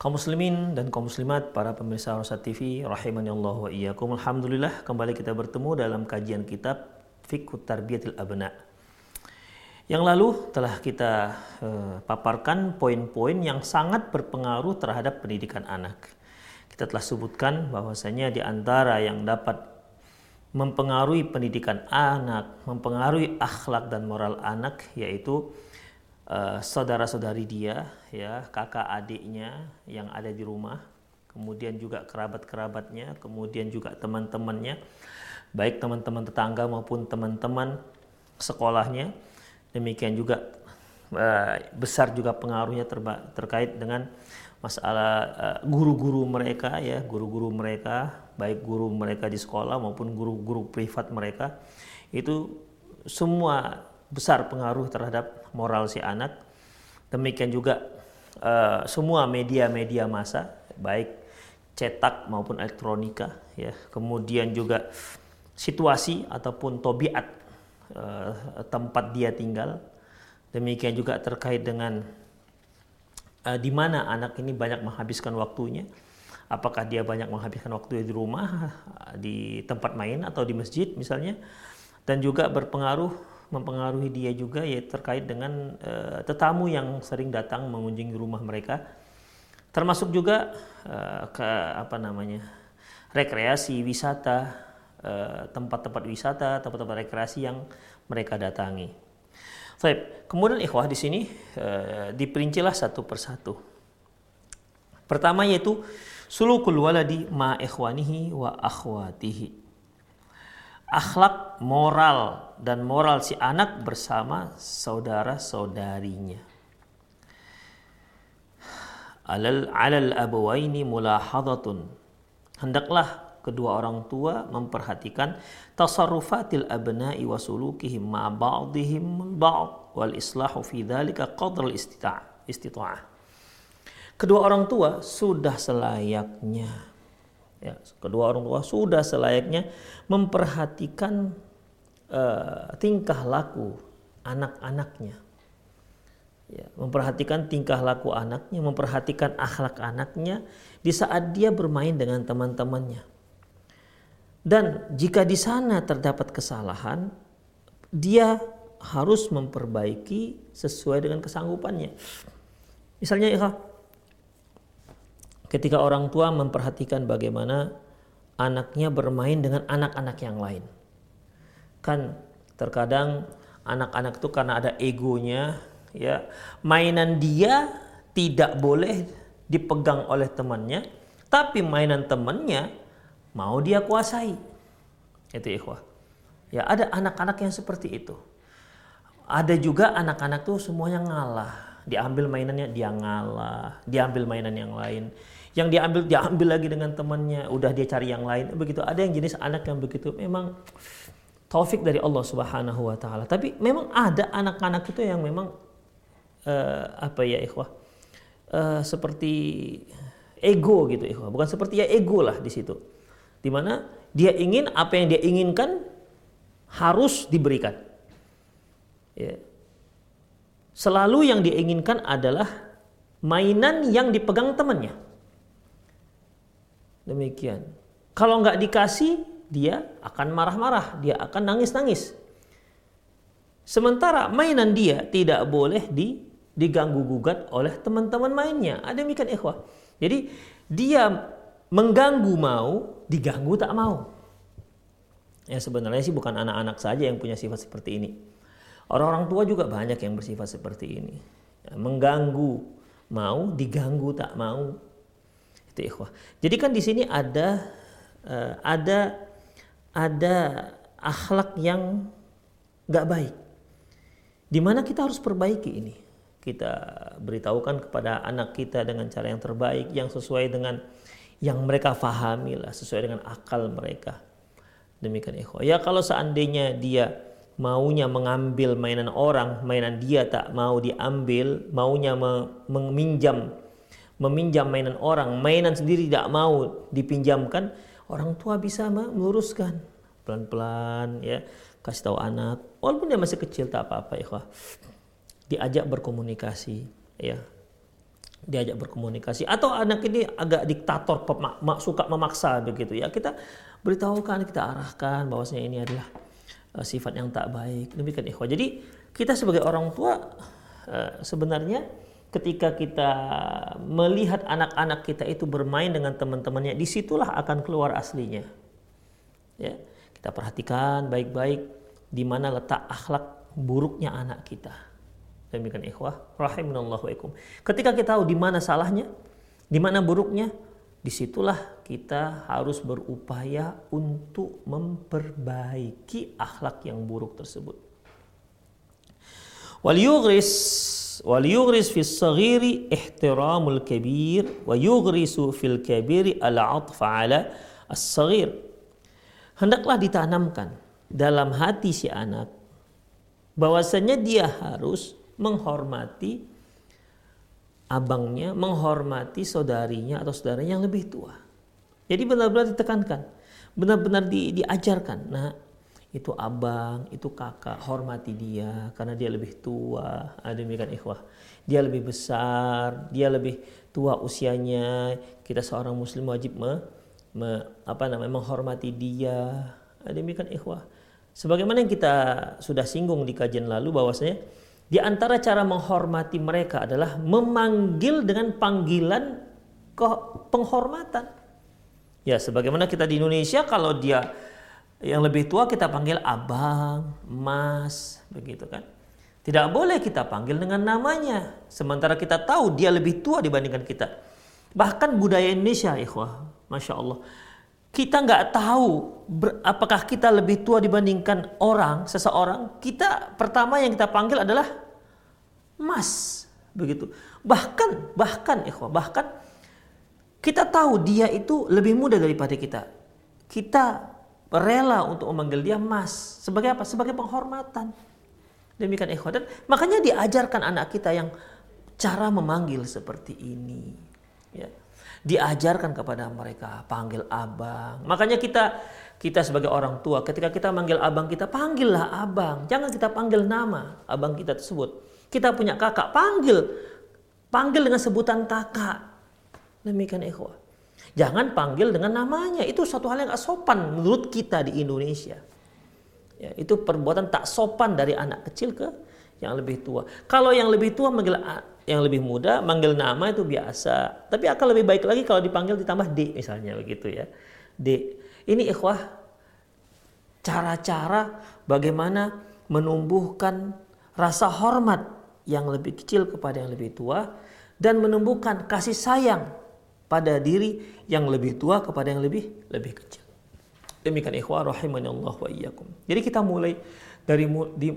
Kaum muslimin dan kaum muslimat, para pemirsa Rosat TV, rahimani Allah wa iyyakum. Alhamdulillah kembali kita bertemu dalam kajian kitab Fiqh Tarbiyatil Abna. Yang lalu telah kita uh, paparkan poin-poin yang sangat berpengaruh terhadap pendidikan anak. Kita telah sebutkan bahwasanya di antara yang dapat mempengaruhi pendidikan anak, mempengaruhi akhlak dan moral anak yaitu uh, saudara-saudari dia, ya kakak adiknya yang ada di rumah, kemudian juga kerabat-kerabatnya, kemudian juga teman-temannya, baik teman-teman tetangga maupun teman-teman sekolahnya. Demikian juga uh, besar juga pengaruhnya terba terkait dengan masalah uh, guru-guru mereka ya, guru-guru mereka, baik guru mereka di sekolah maupun guru-guru privat mereka itu semua besar pengaruh terhadap moral si anak. Demikian juga uh, semua media-media massa, baik cetak maupun elektronika, ya. Kemudian juga situasi ataupun tobiat uh, tempat dia tinggal. Demikian juga terkait dengan uh, di mana anak ini banyak menghabiskan waktunya. Apakah dia banyak menghabiskan waktu di rumah, di tempat main atau di masjid misalnya. Dan juga berpengaruh mempengaruhi dia juga ya terkait dengan uh, tetamu yang sering datang mengunjungi rumah mereka termasuk juga uh, ke apa namanya rekreasi wisata eh, tempat-tempat wisata tempat-tempat rekreasi yang mereka datangi. Baik, kemudian ikhwah di sini uh, diperincilah satu persatu. Pertama yaitu sulukul waladi ma ikhwanihi wa akhwatihi akhlak moral dan moral si anak bersama saudara-saudarinya. Alal alal abawaini mulahadatun. Hendaklah kedua orang tua memperhatikan tasarrufatil abna'i wa sulukihim ma ba'dihim ba'd wal islahu fi dzalika qadra istita'ah. Kedua orang tua sudah selayaknya Ya, kedua orang tua sudah selayaknya memperhatikan uh, tingkah laku anak-anaknya. Ya, memperhatikan tingkah laku anaknya, memperhatikan akhlak anaknya di saat dia bermain dengan teman-temannya. Dan jika di sana terdapat kesalahan, dia harus memperbaiki sesuai dengan kesanggupannya. Misalnya, ya, ketika orang tua memperhatikan bagaimana anaknya bermain dengan anak-anak yang lain. Kan terkadang anak-anak itu karena ada egonya, ya mainan dia tidak boleh dipegang oleh temannya, tapi mainan temannya mau dia kuasai. Itu ikhwah. Ya ada anak-anak yang seperti itu. Ada juga anak-anak tuh semuanya ngalah. Diambil mainannya dia ngalah, diambil mainan yang lain yang diambil diambil lagi dengan temannya. Udah dia cari yang lain. Begitu. Ada yang jenis anak yang begitu. Memang taufik dari Allah Subhanahu wa taala. Tapi memang ada anak-anak itu yang memang uh, apa ya ikhwah? Uh, seperti ego gitu ikhwah. Bukan seperti ya ego lah di situ. Di mana dia ingin apa yang dia inginkan harus diberikan. Ya, selalu yang diinginkan adalah mainan yang dipegang temannya. Demikian. Kalau nggak dikasih, dia akan marah-marah, dia akan nangis-nangis. Sementara mainan dia tidak boleh di, diganggu gugat oleh teman-teman mainnya. Ada demikian ikhwah. Jadi dia mengganggu mau, diganggu tak mau. Ya sebenarnya sih bukan anak-anak saja yang punya sifat seperti ini. Orang-orang tua juga banyak yang bersifat seperti ini. Ya, mengganggu mau, diganggu tak mau. Itu ikhwah. Jadi kan di sini ada uh, ada ada akhlak yang gak baik di mana kita harus perbaiki ini. Kita beritahukan kepada anak kita dengan cara yang terbaik, yang sesuai dengan yang mereka fahami lah, sesuai dengan akal mereka. Demikian ikhwah. Ya kalau seandainya dia maunya mengambil mainan orang, mainan dia tak mau diambil, maunya meminjam meminjam mainan orang, mainan sendiri tidak mau dipinjamkan, orang tua bisa meluruskan. Pelan-pelan ya kasih tahu anak. Walaupun dia masih kecil tak apa-apa ya diajak berkomunikasi ya. Diajak berkomunikasi. Atau anak ini agak diktator suka memaksa begitu ya. Kita beritahukan kita arahkan bahwasanya ini adalah uh, sifat yang tak baik. Demikian ikhwah. Jadi kita sebagai orang tua uh, sebenarnya ketika kita melihat anak-anak kita itu bermain dengan teman-temannya di situlah akan keluar aslinya ya kita perhatikan baik-baik di mana letak akhlak buruknya anak kita. Demikian ikhwah, rahimunallahu ikum. Ketika kita tahu di mana salahnya, di mana buruknya, di situlah kita harus berupaya untuk memperbaiki akhlak yang buruk tersebut. Wal yughris wal yughris fi saghiri ihtiramul kabir wa yughrisu fil kabiri al hendaklah ditanamkan dalam hati si anak bahwasanya dia harus menghormati abangnya, menghormati saudarinya atau saudaranya yang lebih tua. Jadi benar-benar ditekankan, benar-benar di, diajarkan. Nah, itu abang, itu kakak, hormati dia karena dia lebih tua. Ada demikian ikhwah. Dia lebih besar, dia lebih tua usianya. Kita seorang muslim wajib me, me, apa namanya menghormati dia. Demikian ikhwah. Sebagaimana yang kita sudah singgung di kajian lalu bahwasanya di antara cara menghormati mereka adalah memanggil dengan panggilan penghormatan. Ya, sebagaimana kita di Indonesia kalau dia yang lebih tua kita panggil abang, mas, begitu kan. Tidak boleh kita panggil dengan namanya. Sementara kita tahu dia lebih tua dibandingkan kita. Bahkan budaya Indonesia, ikhwah, Masya Allah. Kita nggak tahu ber, apakah kita lebih tua dibandingkan orang, seseorang. Kita pertama yang kita panggil adalah Mas, begitu. Bahkan, bahkan, ikhwah, bahkan kita tahu dia itu lebih muda daripada kita. Kita rela untuk memanggil dia Mas. Sebagai apa? Sebagai penghormatan. Demikian ikhwah. Dan makanya diajarkan anak kita yang cara memanggil seperti ini. Ya diajarkan kepada mereka panggil abang makanya kita kita sebagai orang tua ketika kita manggil abang kita panggillah abang jangan kita panggil nama abang kita tersebut kita punya kakak panggil panggil dengan sebutan kakak demikian ikhwah jangan panggil dengan namanya itu suatu hal yang gak sopan menurut kita di Indonesia ya, itu perbuatan tak sopan dari anak kecil ke yang lebih tua kalau yang lebih tua manggil yang lebih muda manggil nama itu biasa. Tapi akan lebih baik lagi kalau dipanggil ditambah D misalnya begitu ya. D. Ini ikhwah cara-cara bagaimana menumbuhkan rasa hormat yang lebih kecil kepada yang lebih tua dan menumbuhkan kasih sayang pada diri yang lebih tua kepada yang lebih lebih kecil. Demikian ikhwah rahimani Allah wa iyyakum. Jadi kita mulai dari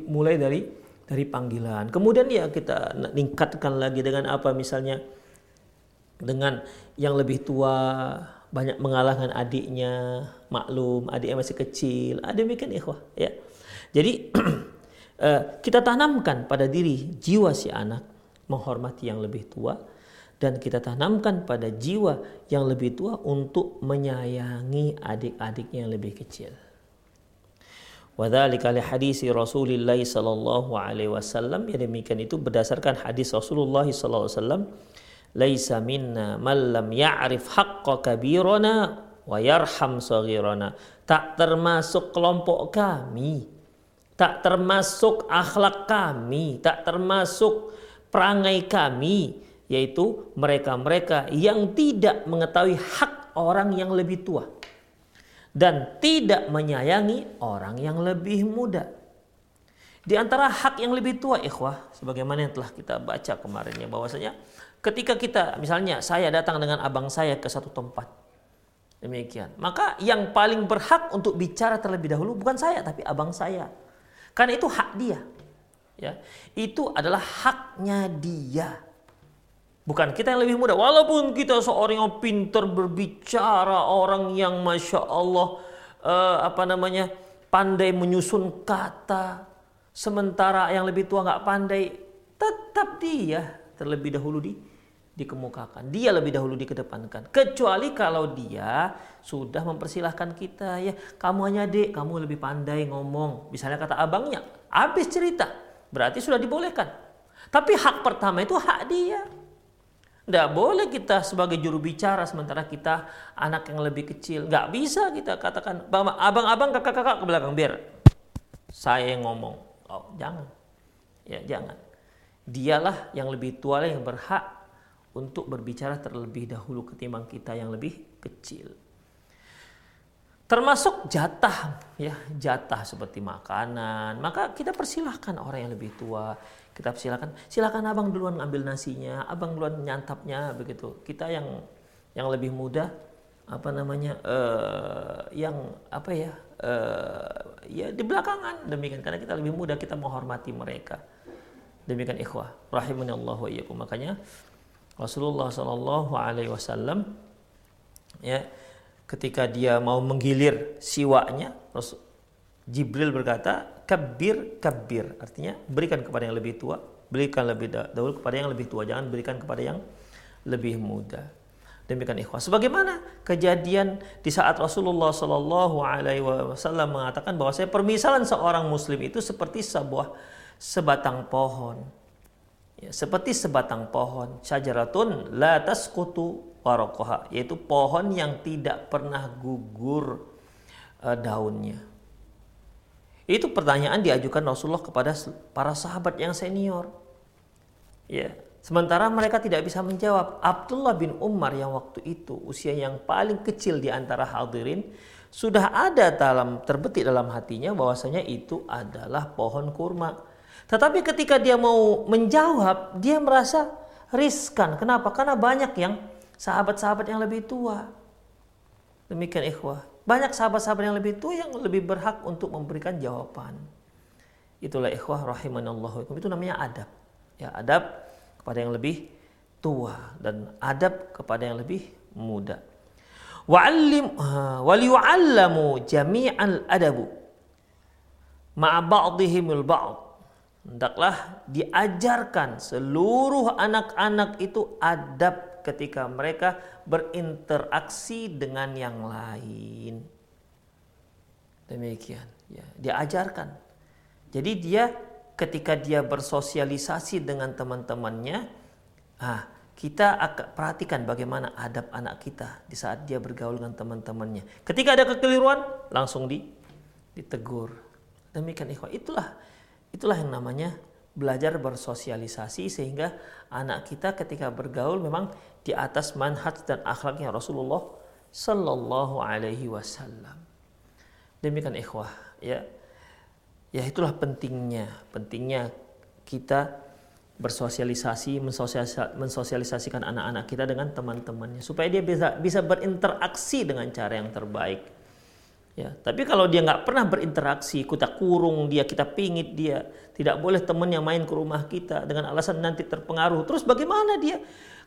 mulai dari dari panggilan. Kemudian ya kita meningkatkan lagi dengan apa misalnya dengan yang lebih tua banyak mengalahkan adiknya, maklum adiknya masih kecil, ada demikian ikhwah ya. Jadi eh, kita tanamkan pada diri jiwa si anak menghormati yang lebih tua dan kita tanamkan pada jiwa yang lebih tua untuk menyayangi adik-adiknya yang lebih kecil. Wadhalika li hadisi Rasulullah sallallahu alaihi wasallam. Ya demikian itu berdasarkan hadis Rasulullah sallallahu alaihi wasallam. Laisa minna man lam ya'rif haqqa kabirana wa yarham saghirana. Tak termasuk kelompok kami. Tak termasuk akhlak kami, tak termasuk perangai kami yaitu mereka-mereka yang tidak mengetahui hak orang yang lebih tua dan tidak menyayangi orang yang lebih muda. Di antara hak yang lebih tua ikhwah sebagaimana yang telah kita baca kemarin ya bahwasanya ketika kita misalnya saya datang dengan abang saya ke satu tempat demikian maka yang paling berhak untuk bicara terlebih dahulu bukan saya tapi abang saya. Karena itu hak dia ya. Itu adalah haknya dia Bukan kita yang lebih muda. Walaupun kita seorang yang pintar berbicara, orang yang masya Allah uh, apa namanya pandai menyusun kata, sementara yang lebih tua nggak pandai, tetap dia terlebih dahulu di dikemukakan. Dia lebih dahulu dikedepankan. Kecuali kalau dia sudah mempersilahkan kita ya, kamu hanya dek, kamu lebih pandai ngomong. Misalnya kata abangnya, habis cerita, berarti sudah dibolehkan. Tapi hak pertama itu hak dia. Tidak boleh kita sebagai juru bicara sementara kita anak yang lebih kecil. Nggak bisa kita katakan, abang-abang kakak-kakak ke belakang biar saya yang ngomong. Oh, jangan. Ya, jangan. Dialah yang lebih tua yang berhak untuk berbicara terlebih dahulu ketimbang kita yang lebih kecil. Termasuk jatah, ya jatah seperti makanan. Maka kita persilahkan orang yang lebih tua. Kita silakan silakan abang duluan ngambil nasinya abang duluan nyantapnya begitu. Kita yang yang lebih muda apa namanya uh, yang apa ya uh, ya di belakangan. Demikian karena kita lebih muda kita menghormati mereka. Demikian ikhwah. Rahimani Allah wa makanya Rasulullah Shallallahu Alaihi Wasallam ya ketika dia mau menggilir siwaknya Jibril berkata kabir kabir artinya berikan kepada yang lebih tua berikan lebih dahulu kepada yang lebih tua jangan berikan kepada yang lebih muda. Demikian ikhwah. Sebagaimana kejadian di saat Rasulullah Shallallahu Alaihi Wasallam mengatakan bahwa saya permisalan seorang muslim itu seperti sebuah sebatang pohon ya, seperti sebatang pohon syajaratun la tasqutu warokoha yaitu pohon yang tidak pernah gugur uh, daunnya itu pertanyaan diajukan Rasulullah kepada para sahabat yang senior. Ya, sementara mereka tidak bisa menjawab. Abdullah bin Umar yang waktu itu usia yang paling kecil di antara hadirin sudah ada dalam terbetik dalam hatinya bahwasanya itu adalah pohon kurma. Tetapi ketika dia mau menjawab, dia merasa riskan. Kenapa? Karena banyak yang sahabat-sahabat yang lebih tua. Demikian ikhwah. Banyak sahabat-sahabat yang lebih tua yang lebih berhak untuk memberikan jawaban. Itulah ikhwah rahimanallahu Itu namanya adab. Ya, adab kepada yang lebih tua dan adab kepada yang lebih muda. Wa'allim waliyu'allamu jami'al adabu ma'a ba'dihimul ba'd. Hendaklah diajarkan seluruh anak-anak itu adab ketika mereka berinteraksi dengan yang lain. Demikian, ya, diajarkan. Jadi dia ketika dia bersosialisasi dengan teman-temannya, ah, kita akan perhatikan bagaimana adab anak kita di saat dia bergaul dengan teman-temannya. Ketika ada kekeliruan, langsung di ditegur. Demikian ikhwah. Itulah itulah yang namanya belajar bersosialisasi sehingga anak kita ketika bergaul memang di atas manhaj dan akhlaknya Rasulullah Sallallahu Alaihi Wasallam. Demikian ikhwah, ya, ya itulah pentingnya, pentingnya kita bersosialisasi, mensosialisasikan anak-anak kita dengan teman-temannya supaya dia bisa bisa berinteraksi dengan cara yang terbaik Ya, tapi kalau dia nggak pernah berinteraksi, kita kurung dia, kita pingit dia, tidak boleh temennya main ke rumah kita dengan alasan nanti terpengaruh. Terus bagaimana dia?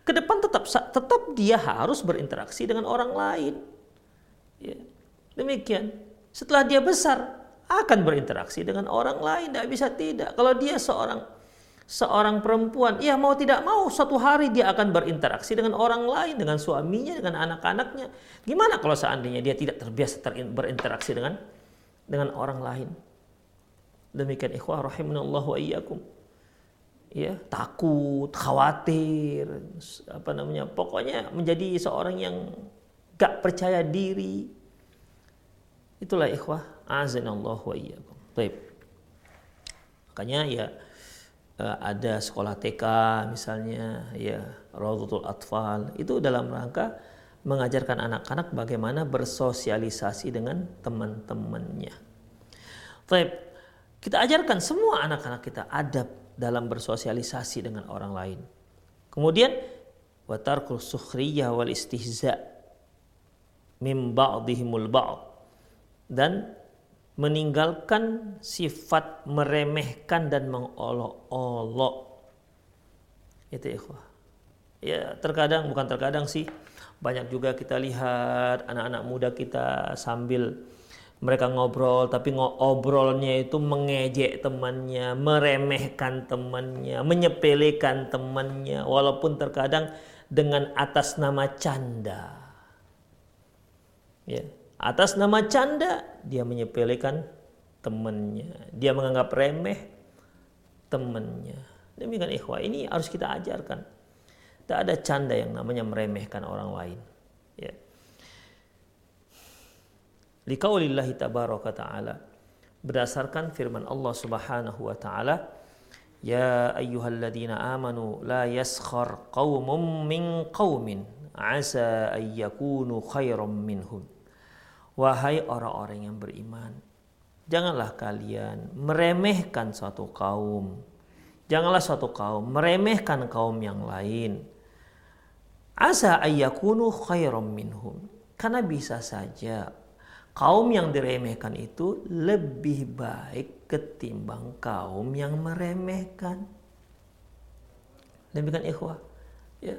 Ke depan tetap tetap dia harus berinteraksi dengan orang lain. Ya, demikian. Setelah dia besar akan berinteraksi dengan orang lain, tidak bisa tidak. Kalau dia seorang seorang perempuan, ya mau tidak mau suatu hari dia akan berinteraksi dengan orang lain, dengan suaminya, dengan anak-anaknya. Gimana kalau seandainya dia tidak terbiasa ter berinteraksi dengan dengan orang lain? Demikian ikhwah rahimanallahu wa iyyakum. Ya, takut, khawatir, apa namanya? Pokoknya menjadi seorang yang gak percaya diri. Itulah ikhwah azanallahu wa iyyakum. Baik. Makanya ya eh, ada sekolah TK misalnya ya Raudhatul Atfal itu dalam rangka mengajarkan anak-anak bagaimana bersosialisasi dengan teman-temannya. Baik, kita ajarkan semua anak-anak kita adab dalam bersosialisasi dengan orang lain. Kemudian watarkul sukhriyah wal istihza mim ba'dihimul ba'd dan meninggalkan sifat meremehkan dan mengolok-olok. Itu ikhwah. Ya, terkadang bukan terkadang sih banyak juga kita lihat anak-anak muda kita sambil mereka ngobrol tapi ngobrolnya itu mengejek temannya, meremehkan temannya, menyepelekan temannya walaupun terkadang dengan atas nama canda. Ya, atas nama canda dia menyepelekan temannya, dia menganggap remeh temannya. Demikian ikhwah, ini harus kita ajarkan. Tidak ada canda yang namanya meremehkan orang lain. Ya. Likaulillahi tabaraka ta'ala. Berdasarkan firman Allah subhanahu wa ta'ala. Ya ayyuhalladzina amanu la yaskhar qawmum min qawmin asa ayyakunu khairam minhum. Wahai orang-orang yang beriman, janganlah kalian meremehkan suatu kaum. Janganlah suatu kaum meremehkan kaum yang lain Asa ayyakunu khairam minhum. Karena bisa saja kaum yang diremehkan itu lebih baik ketimbang kaum yang meremehkan. Demikian ikhwah. Ya.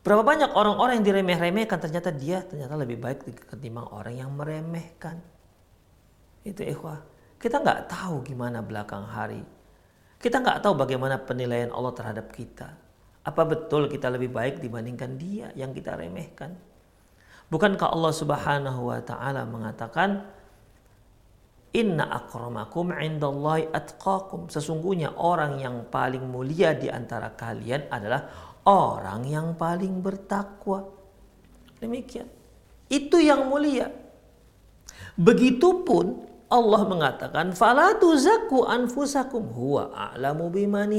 Berapa banyak orang-orang yang diremeh-remehkan ternyata dia ternyata lebih baik ketimbang orang yang meremehkan. Itu ikhwah. Kita nggak tahu gimana belakang hari. Kita nggak tahu bagaimana penilaian Allah terhadap kita. Apa betul kita lebih baik dibandingkan dia yang kita remehkan? Bukankah Allah Subhanahu wa taala mengatakan Inna akramakum indallahi atqakum. Sesungguhnya orang yang paling mulia di antara kalian adalah orang yang paling bertakwa. Demikian. Itu yang mulia. Begitupun Allah mengatakan anfusakum huwa a'lamu biman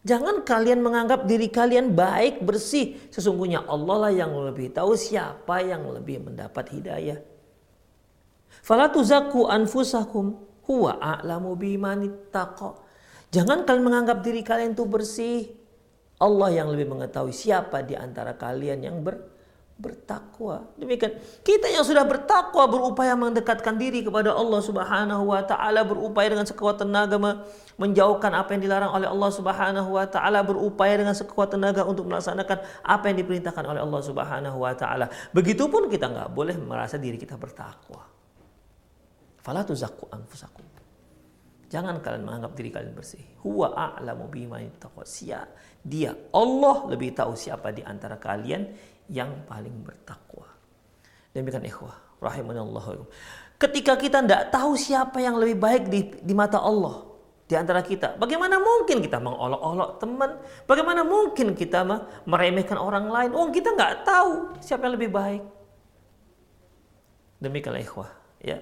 Jangan kalian menganggap diri kalian baik, bersih. Sesungguhnya Allah lah yang lebih tahu siapa yang lebih mendapat hidayah. Anfusakum huwa a'lamu bimanittaqa. Jangan kalian menganggap diri kalian itu bersih. Allah yang lebih mengetahui siapa di antara kalian yang ber, bertakwa. Demikian kita yang sudah bertakwa berupaya mendekatkan diri kepada Allah Subhanahu wa taala, berupaya dengan sekuat tenaga menjauhkan apa yang dilarang oleh Allah Subhanahu wa taala, berupaya dengan sekuat tenaga untuk melaksanakan apa yang diperintahkan oleh Allah Subhanahu wa taala. Begitupun kita nggak boleh merasa diri kita bertakwa. Fala tuzakku anfusakum. Jangan kalian menganggap diri kalian bersih. Huwa a'lamu bima Dia Allah lebih tahu siapa di antara kalian yang paling bertakwa. Demikian ikhwah, rahimanallah. Ketika kita tidak tahu siapa yang lebih baik di, di mata Allah di antara kita, bagaimana mungkin kita mengolok-olok teman? Bagaimana mungkin kita meremehkan orang lain? Oh, kita nggak tahu siapa yang lebih baik. Demikianlah ikhwah, ya.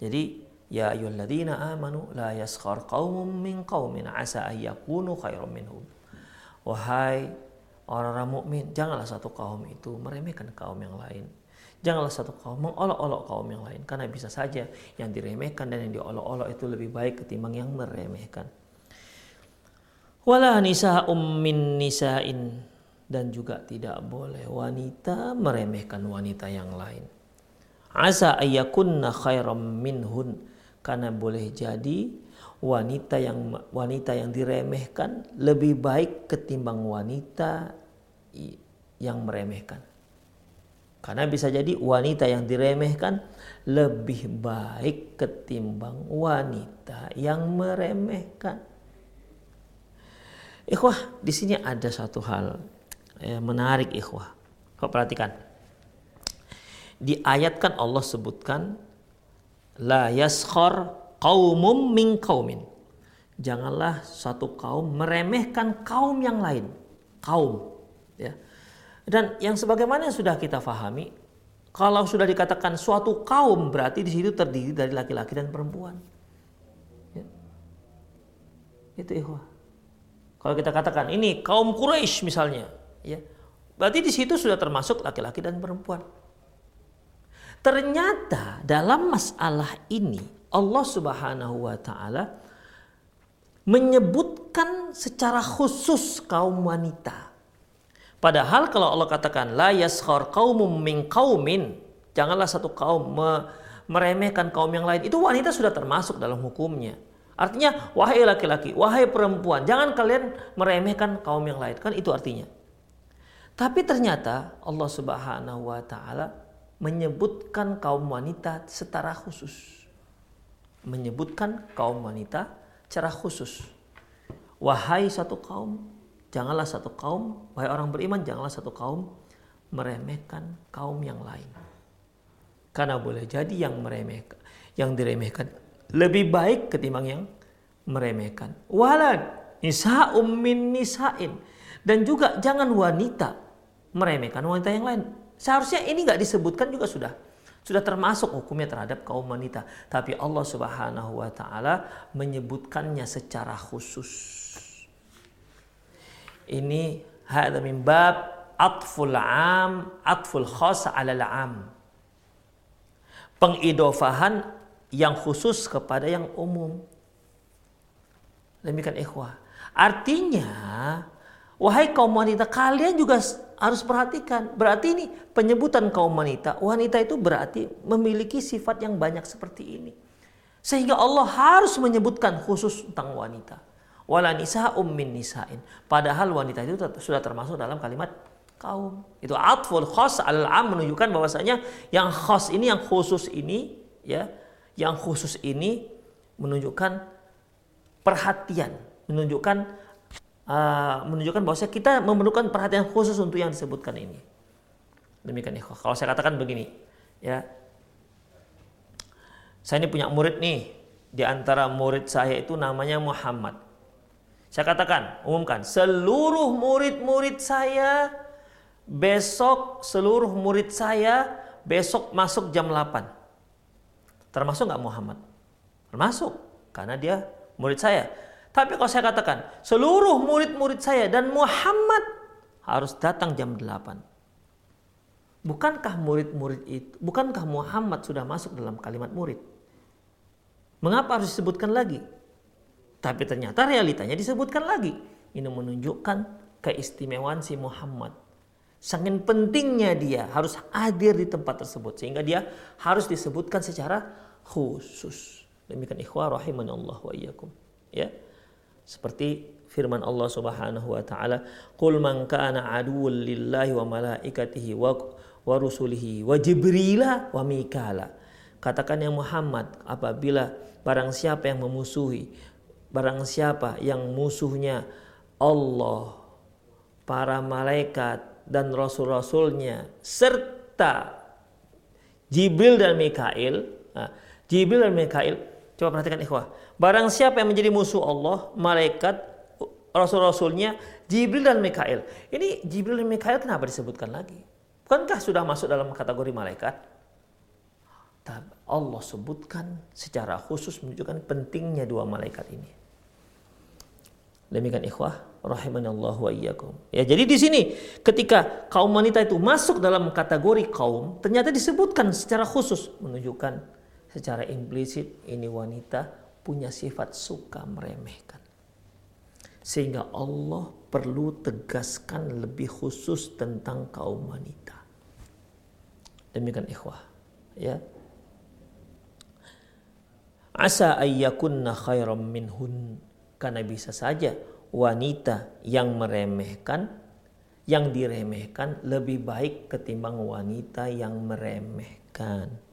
Jadi ya ayyuhalladzina amanu la yaskhar qaumun min qaumin asa ayyakunu khairum minhum. Wahai orang-orang mukmin, janganlah satu kaum itu meremehkan kaum yang lain. Janganlah satu kaum mengolok-olok kaum yang lain karena bisa saja yang diremehkan dan yang diolok-olok itu lebih baik ketimbang yang meremehkan. Wala nisa ummin nisain dan juga tidak boleh wanita meremehkan wanita yang lain. Asa ayakunna khairam minhun karena boleh jadi wanita yang wanita yang diremehkan lebih baik ketimbang wanita yang meremehkan. Karena bisa jadi wanita yang diremehkan lebih baik ketimbang wanita yang meremehkan. Ikhwah, di sini ada satu hal eh, menarik ikhwah. Kau perhatikan. Di ayat kan Allah sebutkan la yaskhar qaumum min qaumin. Janganlah satu kaum meremehkan kaum yang lain. Kaum, ya. Dan yang sebagaimana yang sudah kita fahami, kalau sudah dikatakan suatu kaum berarti di situ terdiri dari laki-laki dan perempuan. Ya. Itu ikhwah. Kalau kita katakan ini kaum Quraisy misalnya, ya. Berarti di situ sudah termasuk laki-laki dan perempuan. Ternyata dalam masalah ini Allah Subhanahu wa taala menyebutkan secara khusus kaum wanita. Padahal kalau Allah katakan la yaskhar qaumum min qaumin, janganlah satu kaum meremehkan kaum yang lain. Itu wanita sudah termasuk dalam hukumnya. Artinya wahai laki-laki, wahai perempuan, jangan kalian meremehkan kaum yang lain. Kan itu artinya. Tapi ternyata Allah Subhanahu wa taala menyebutkan kaum wanita secara khusus. Menyebutkan kaum wanita secara khusus. Wahai satu kaum, janganlah satu kaum, wahai orang beriman, janganlah satu kaum meremehkan kaum yang lain. Karena boleh jadi yang meremehkan, yang diremehkan lebih baik ketimbang yang meremehkan. Walad nisa'um min nisa'in. Dan juga jangan wanita meremehkan wanita yang lain. Seharusnya ini nggak disebutkan juga sudah sudah termasuk hukumnya terhadap kaum wanita. Tapi Allah Subhanahu wa taala menyebutkannya secara khusus. Ini hadza min bab atful am, atful khas 'ala am. Pengidofahan yang khusus kepada yang umum. Demikian ikhwah. Artinya, wahai kaum wanita, kalian juga harus perhatikan. Berarti ini penyebutan kaum wanita. Wanita itu berarti memiliki sifat yang banyak seperti ini. Sehingga Allah harus menyebutkan khusus tentang wanita wala nisa ummin nisain. Padahal wanita itu sudah termasuk dalam kalimat kaum. Itu atful khas al am menunjukkan bahwasanya yang khas ini yang khusus ini ya, yang khusus ini menunjukkan perhatian, menunjukkan uh, menunjukkan bahwasanya kita memerlukan perhatian khusus untuk yang disebutkan ini. Demikian ikhwah. Kalau saya katakan begini, ya. Saya ini punya murid nih. Di antara murid saya itu namanya Muhammad. Saya katakan, umumkan, seluruh murid-murid saya besok seluruh murid saya besok masuk jam 8. Termasuk nggak Muhammad? Termasuk, karena dia murid saya. Tapi kalau saya katakan, seluruh murid-murid saya dan Muhammad harus datang jam 8. Bukankah murid-murid itu, bukankah Muhammad sudah masuk dalam kalimat murid? Mengapa harus disebutkan lagi? Tapi ternyata realitanya disebutkan lagi. Ini menunjukkan keistimewaan si Muhammad. Sangat pentingnya dia harus hadir di tempat tersebut. Sehingga dia harus disebutkan secara khusus. Demikian ikhwah rahimani Allah wa iyyakum. Ya. Seperti firman Allah Subhanahu wa taala, "Qul man kana aduwwan lillahi wa malaikatihi wa wa rusulihi wa jibrila wa mikala." Katakan yang Muhammad apabila barang siapa yang memusuhi Barang siapa yang musuhnya Allah, para malaikat dan rasul-rasulnya serta Jibril dan Mikail. Nah, Jibril dan Mikail, coba perhatikan ikhwah. Barang siapa yang menjadi musuh Allah, malaikat, rasul-rasulnya, Jibril dan Mikail. Ini Jibril dan Mikail kenapa disebutkan lagi? Bukankah sudah masuk dalam kategori malaikat? Allah sebutkan secara khusus menunjukkan pentingnya dua malaikat ini. Demikian ikhwah rahimanallahu wa iyyakum. Ya, jadi di sini ketika kaum wanita itu masuk dalam kategori kaum, ternyata disebutkan secara khusus menunjukkan secara implisit ini wanita punya sifat suka meremehkan. Sehingga Allah perlu tegaskan lebih khusus tentang kaum wanita. Demikian ikhwah, ya. Asa ayyakunna khairam minhun karena bisa saja wanita yang meremehkan, yang diremehkan lebih baik ketimbang wanita yang meremehkan.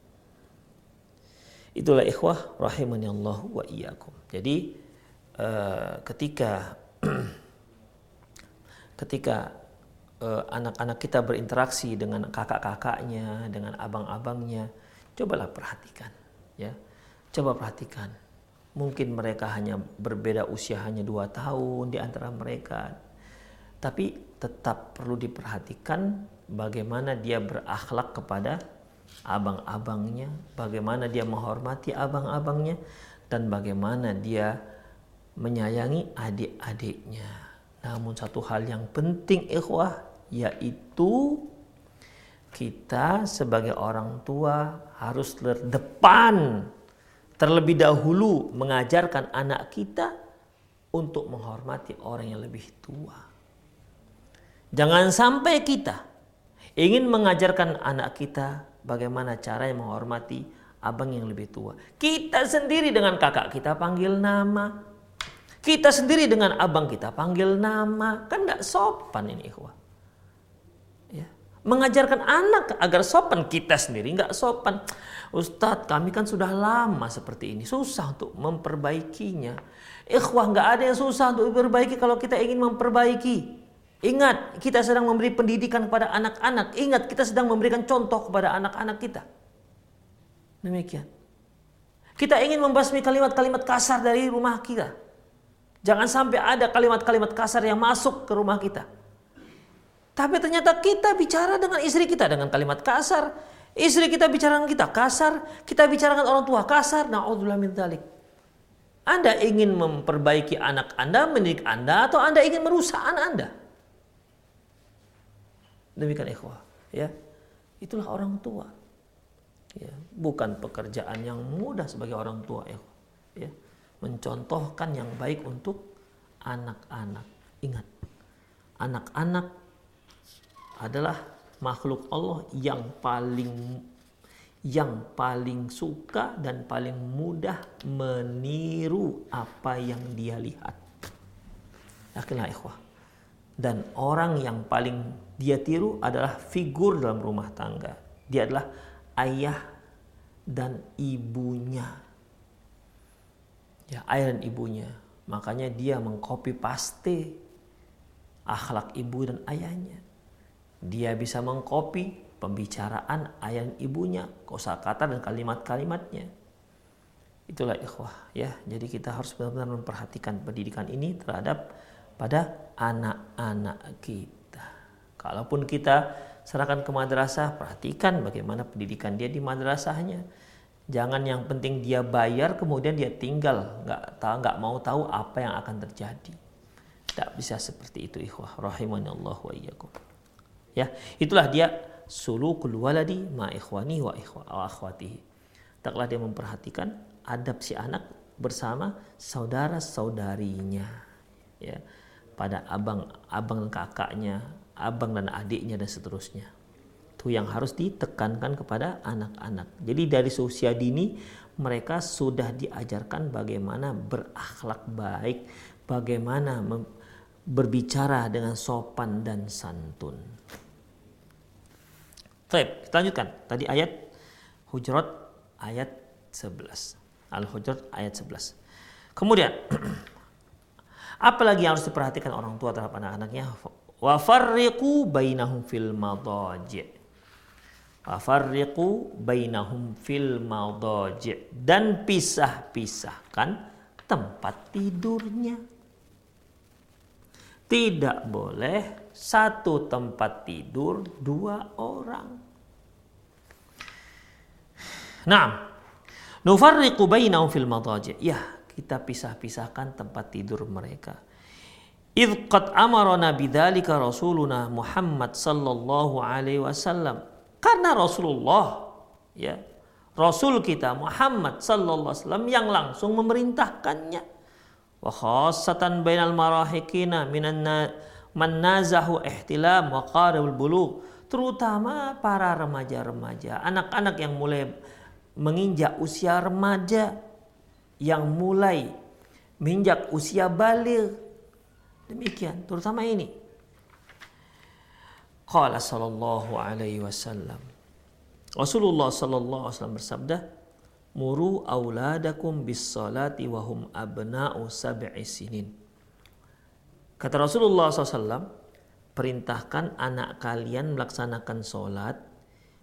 Itulah ikhwah rahimani Allah wa iyyakum. Jadi uh, ketika ketika uh, anak-anak kita berinteraksi dengan kakak-kakaknya, dengan abang-abangnya, cobalah perhatikan ya. Coba perhatikan Mungkin mereka hanya berbeda usia hanya dua tahun di antara mereka. Tapi tetap perlu diperhatikan bagaimana dia berakhlak kepada abang-abangnya, bagaimana dia menghormati abang-abangnya, dan bagaimana dia menyayangi adik-adiknya. Namun satu hal yang penting ikhwah yaitu kita sebagai orang tua harus terdepan terlebih dahulu mengajarkan anak kita untuk menghormati orang yang lebih tua. Jangan sampai kita ingin mengajarkan anak kita bagaimana cara yang menghormati abang yang lebih tua. Kita sendiri dengan kakak kita panggil nama. Kita sendiri dengan abang kita panggil nama. Kan tidak sopan ini ikhwah mengajarkan anak agar sopan kita sendiri nggak sopan Ustadz kami kan sudah lama seperti ini susah untuk memperbaikinya ikhwah nggak ada yang susah untuk memperbaiki kalau kita ingin memperbaiki ingat kita sedang memberi pendidikan kepada anak-anak ingat kita sedang memberikan contoh kepada anak-anak kita demikian kita ingin membasmi kalimat-kalimat kasar dari rumah kita jangan sampai ada kalimat-kalimat kasar yang masuk ke rumah kita tapi ternyata kita bicara dengan istri kita dengan kalimat kasar. Istri kita bicara dengan kita kasar. Kita bicara dengan orang tua kasar. Na'udzubillah min dzalik. Anda ingin memperbaiki anak Anda, mendidik Anda, atau Anda ingin merusak anak Anda? Demikian ikhwah. Ya. Itulah orang tua. Ya. Bukan pekerjaan yang mudah sebagai orang tua. Ikhwah. Ya. Mencontohkan yang baik untuk anak-anak. Ingat, anak-anak adalah makhluk Allah yang paling yang paling suka dan paling mudah meniru apa yang dia lihat. Yakinlah ikhwah. Dan orang yang paling dia tiru adalah figur dalam rumah tangga. Dia adalah ayah dan ibunya. Ya, ayah dan ibunya. Makanya dia mengcopy paste akhlak ibu dan ayahnya. Dia bisa mengkopi pembicaraan ayah ibunya, kosakata dan kalimat-kalimatnya. Itulah ikhwah ya. Jadi kita harus benar-benar memperhatikan pendidikan ini terhadap pada anak-anak kita. Kalaupun kita serahkan ke madrasah, perhatikan bagaimana pendidikan dia di madrasahnya. Jangan yang penting dia bayar kemudian dia tinggal, nggak tahu nggak mau tahu apa yang akan terjadi. Tidak bisa seperti itu ikhwah rahimani Allah wa iyyakum. Ya, itulah dia sulukul waladi ma ikhwani wa akhwatihi. Taklah dia memperhatikan adab si anak bersama saudara-saudarinya. Ya, pada abang, abang dan kakaknya, abang dan adiknya dan seterusnya. Itu yang harus ditekankan kepada anak-anak. Jadi dari usia dini mereka sudah diajarkan bagaimana berakhlak baik, bagaimana berbicara dengan sopan dan santun. Baik, kita lanjutkan. Tadi ayat Hujurat ayat 11. Al-Hujurat ayat 11. Kemudian apalagi yang harus diperhatikan orang tua terhadap anak-anaknya? Wa farriqu bainahum fil madaji'. Wa farriqu bainahum fil madaji' dan pisah-pisahkan tempat tidurnya. Tidak boleh satu tempat tidur dua orang. Nah, nufarriqu bainahum fil madaji'. Ya, kita pisah-pisahkan tempat tidur mereka. Idh qad amarana bidzalika Rasuluna Muhammad sallallahu alaihi wasallam. Karena Rasulullah ya, Rasul kita Muhammad sallallahu alaihi wasallam yang langsung memerintahkannya. Wa khassatan bainal marahikina minan man nazahu ihtilam wa qaribul bulugh terutama para remaja-remaja, anak-anak yang mulai menginjak usia remaja yang mulai menginjak usia balik. Demikian, terutama ini. Qala sallallahu alaihi wasallam. Rasulullah sallallahu alaihi wasallam bersabda, "Muru auladakum bis salati wa hum abna'u sab'i sinin." Kata Rasulullah SAW, perintahkan anak kalian melaksanakan sholat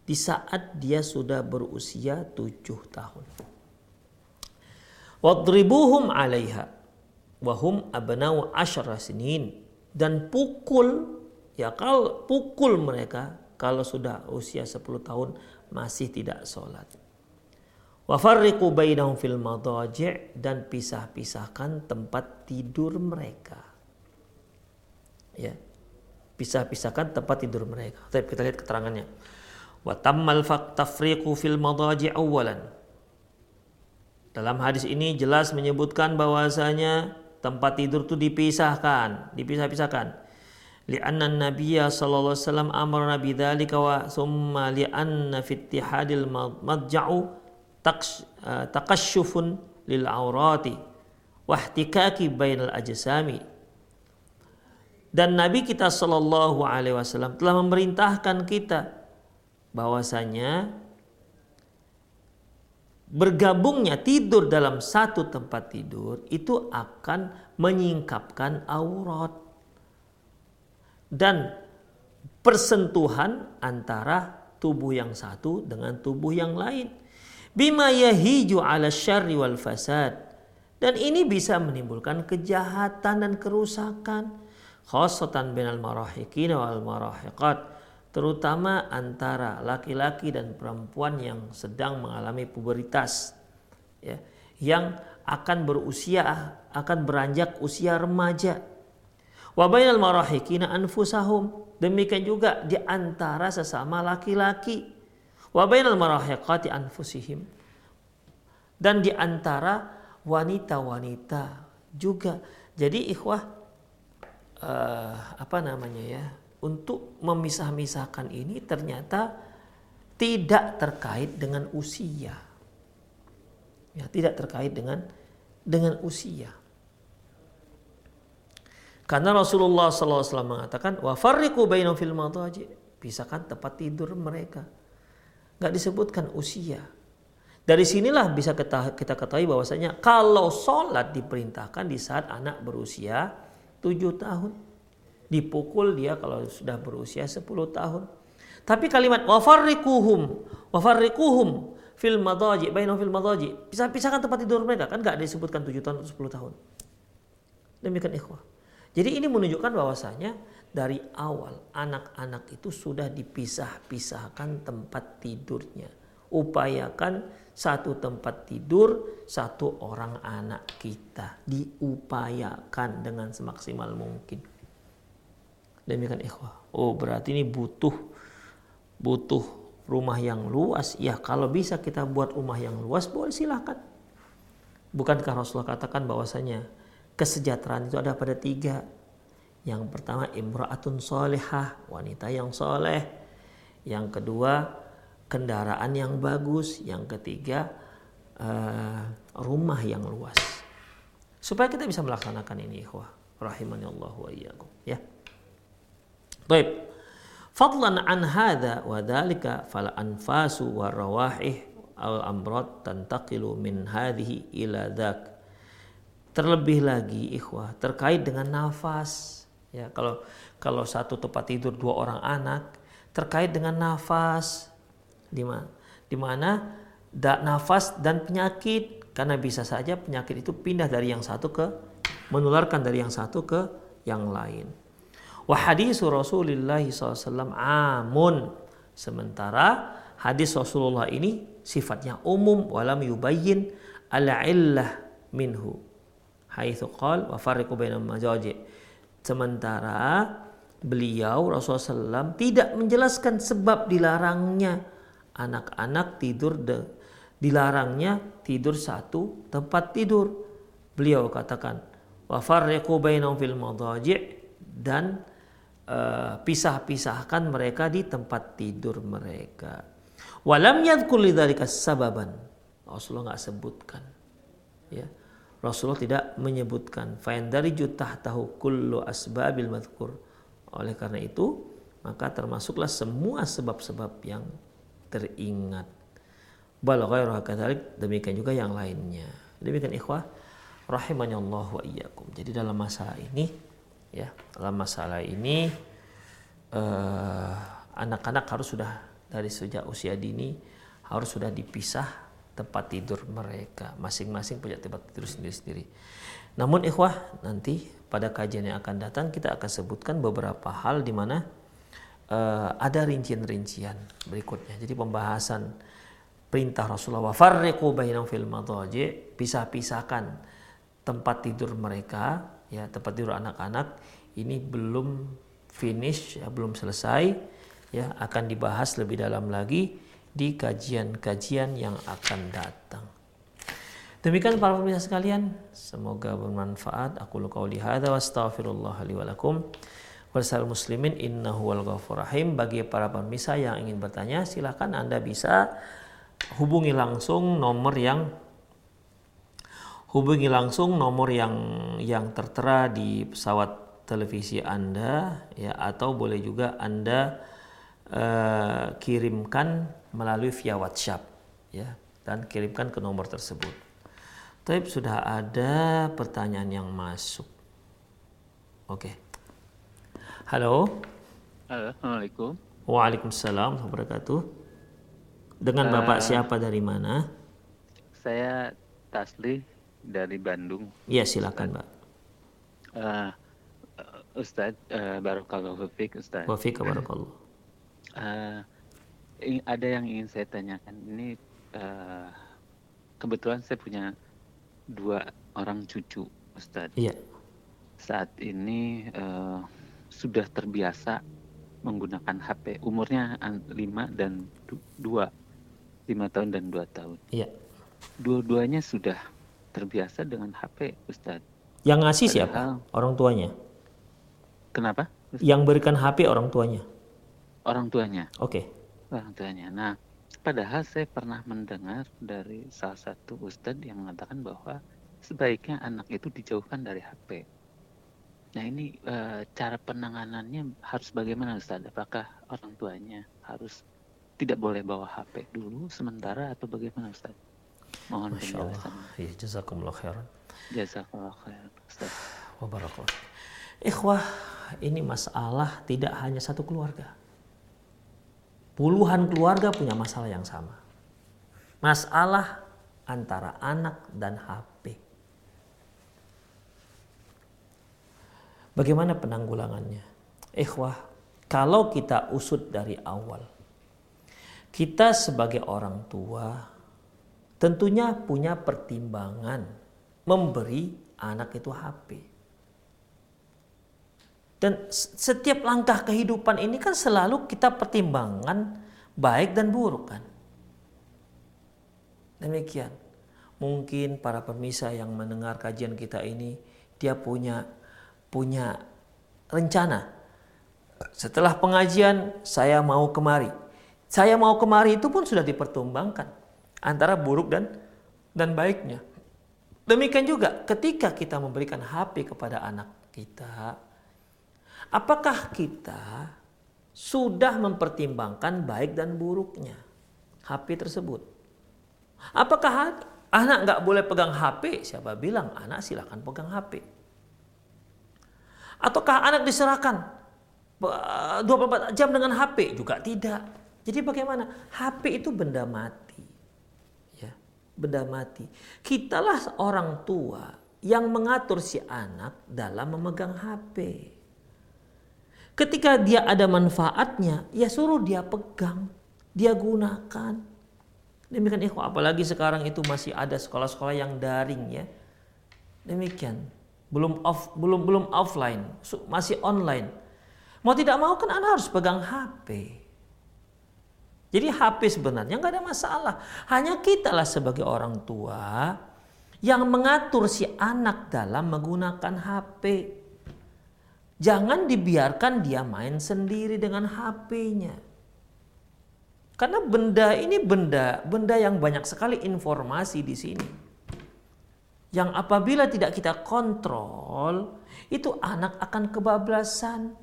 di saat dia sudah berusia tujuh tahun. Wadribuhum 'alaiha wahum abnau asyara sinin dan pukul ya kalau pukul mereka kalau sudah usia 10 tahun masih tidak sholat. Wafarriqu bainahum fil madaji' dan pisah-pisahkan tempat tidur mereka. Ya. Pisah-pisahkan tempat tidur mereka. Tapi kita lihat keterangannya. Wa tammal fil madaji' awwalan. Dalam hadis ini jelas menyebutkan bahwasanya tempat tidur itu dipisahkan, dipisah-pisahkan. Lianna Nabiya sallallahu alaihi wasallam amara nabi dzalika wa summa lianna fi ittihadil madja'u Eh, taqasyufun lil aurati wahtikaki bainal ajsami dan Nabi kita Shallallahu Alaihi Wasallam telah memerintahkan kita bahwasanya bergabungnya tidur dalam satu tempat tidur itu akan menyingkapkan aurat. Dan persentuhan antara tubuh yang satu dengan tubuh yang lain. Bima yahiju ala syarri wal fasad. Dan ini bisa menimbulkan kejahatan dan kerusakan. Khosatan binal marahikin wal marahiqat terutama antara laki-laki dan perempuan yang sedang mengalami pubertas ya yang akan berusia akan beranjak usia remaja. Wa bainal marahikina anfusahum. Demikian juga di antara sesama laki-laki. Wa bainal marahiqati anfusihim. Dan di antara wanita-wanita juga. Jadi ikhwah uh, apa namanya ya untuk memisah-misahkan ini ternyata tidak terkait dengan usia ya tidak terkait dengan dengan usia karena Rasulullah SAW mengatakan wa farriqu bainahum fil madaji pisahkan tempat tidur mereka nggak disebutkan usia. Dari sinilah bisa kita, kita ketahui bahwasanya kalau sholat diperintahkan di saat anak berusia 7 tahun. Dipukul dia kalau sudah berusia 10 tahun. Tapi kalimat wafarrikuhum, wafarrikuhum fil madaji, bainahum fil madaji. Pisah-pisahkan tempat tidur mereka kan nggak disebutkan 7 tahun atau 10 tahun. Demikian ikhwah. Jadi ini menunjukkan bahwasanya dari awal anak-anak itu sudah dipisah-pisahkan tempat tidurnya. Upayakan satu tempat tidur satu orang anak kita. Diupayakan dengan semaksimal mungkin. Demikian ikhwah. Oh berarti ini butuh butuh rumah yang luas. Ya kalau bisa kita buat rumah yang luas boleh silahkan. Bukankah Rasulullah katakan bahwasanya kesejahteraan itu ada pada tiga yang pertama imra'atun solehah, wanita yang soleh. Yang kedua kendaraan yang bagus. Yang ketiga uh, rumah yang luas. Supaya kita bisa melaksanakan ini ikhwah. Rahimani Allah wa iyyakum. Ya. Baik. Fadlan an hadha wa dhalika fal anfasu wa rawahih al amrad tantaqilu min hadhihi ila dhak. Terlebih lagi ikhwah terkait dengan nafas Ya, kalau kalau satu tempat tidur dua orang anak terkait dengan nafas di mana di mana da, nafas dan penyakit karena bisa saja penyakit itu pindah dari yang satu ke menularkan dari yang satu ke yang lain. Wa hadisu Rasulullah SAW amun. Sementara hadis Rasulullah ini sifatnya umum walam yubayyin ala illah minhu. Haitsu qal wa farriqu bainal majaji' Sementara beliau Rasulullah SAW tidak menjelaskan sebab dilarangnya anak-anak tidur de, dilarangnya tidur satu tempat tidur. Beliau katakan wa farriqu bainahum fil madaji' dan uh, pisah-pisahkan mereka di tempat tidur mereka. Walam yadhkur lidzalika sababan. Rasulullah nggak sebutkan. Ya Rasulullah tidak menyebutkan fain dari jutah tahu kullu asbabil madhkur. Oleh karena itu, maka termasuklah semua sebab-sebab yang teringat. Bal demikian juga yang lainnya. Demikian ikhwah rahimanya Allah wa iyyakum. Jadi dalam masalah ini ya, dalam masalah ini eh, anak-anak harus sudah dari sejak usia dini harus sudah dipisah tempat tidur mereka. Masing-masing punya tempat tidur sendiri-sendiri. Namun ikhwah, nanti pada kajian yang akan datang kita akan sebutkan beberapa hal di mana uh, ada rincian-rincian berikutnya. Jadi pembahasan perintah Rasulullah farriqu bainahum fil madaji, pisah-pisahkan tempat tidur mereka, ya tempat tidur anak-anak ini belum finish, ya, belum selesai, ya akan dibahas lebih dalam lagi di kajian-kajian yang akan datang. Demikian para pemirsa sekalian, semoga bermanfaat. Aku qauli hadza wa astaghfirullah li wa lakum. muslimin innahu wal rahim. Bagi para pemirsa yang ingin bertanya, silakan Anda bisa hubungi langsung nomor yang hubungi langsung nomor yang yang tertera di pesawat televisi Anda ya atau boleh juga Anda uh, kirimkan melalui via WhatsApp ya dan kirimkan ke nomor tersebut. Tapi sudah ada pertanyaan yang masuk. Oke. Okay. Halo. Halo, Assalamualaikum. Waalaikumsalam wabarakatuh. Dengan uh, Bapak siapa dari mana? Saya Tasli dari Bandung. Iya, silakan, Pak. Uh, Ustadz, uh, Barakallahu Fiqh, Ustadz. Wafiq, Barakallahu uh, ada yang ingin saya tanyakan. Ini uh, kebetulan saya punya dua orang cucu, Ustadz. Iya. Saat ini uh, sudah terbiasa menggunakan HP. Umurnya lima dan dua, lima tahun dan dua tahun. Iya. Dua-duanya sudah terbiasa dengan HP, Ustadz. Yang ngasih Padahal, siapa? Orang tuanya. Kenapa? Ustadz? Yang berikan HP orang tuanya orang tuanya. Oke. Okay. Orang tuanya. Nah, padahal saya pernah mendengar dari salah satu ustadz yang mengatakan bahwa sebaiknya anak itu dijauhkan dari HP. Nah, ini e, cara penanganannya harus bagaimana Ustadz? Apakah orang tuanya harus tidak boleh bawa HP dulu sementara atau bagaimana Ustadz? Mohon penjelasannya. Ya, jazakumullah khairan. Jazakumullah khairan. Wabarakallah. Ikhwah, ini masalah tidak hanya satu keluarga Puluhan keluarga punya masalah yang sama. Masalah antara anak dan HP. Bagaimana penanggulangannya? Ikhwah, kalau kita usut dari awal, kita sebagai orang tua tentunya punya pertimbangan memberi anak itu HP. Dan setiap langkah kehidupan ini kan selalu kita pertimbangkan baik dan buruk kan. Demikian. Mungkin para pemirsa yang mendengar kajian kita ini dia punya punya rencana. Setelah pengajian saya mau kemari. Saya mau kemari itu pun sudah dipertimbangkan antara buruk dan dan baiknya. Demikian juga ketika kita memberikan HP kepada anak kita, Apakah kita sudah mempertimbangkan baik dan buruknya HP tersebut? Apakah anak nggak boleh pegang HP? Siapa bilang anak silakan pegang HP? Ataukah anak diserahkan 24 jam dengan HP? Juga tidak. Jadi bagaimana? HP itu benda mati. Benda mati. Kitalah orang tua yang mengatur si anak dalam memegang HP. Ketika dia ada manfaatnya, ya suruh dia pegang, dia gunakan. Demikian ikhwah, apalagi sekarang itu masih ada sekolah-sekolah yang daring ya. Demikian. Belum off belum belum offline, masih online. Mau tidak mau kan Anda harus pegang HP. Jadi HP sebenarnya nggak ada masalah. Hanya kita lah sebagai orang tua yang mengatur si anak dalam menggunakan HP. Jangan dibiarkan dia main sendiri dengan HP-nya. Karena benda ini benda, benda yang banyak sekali informasi di sini. Yang apabila tidak kita kontrol, itu anak akan kebablasan.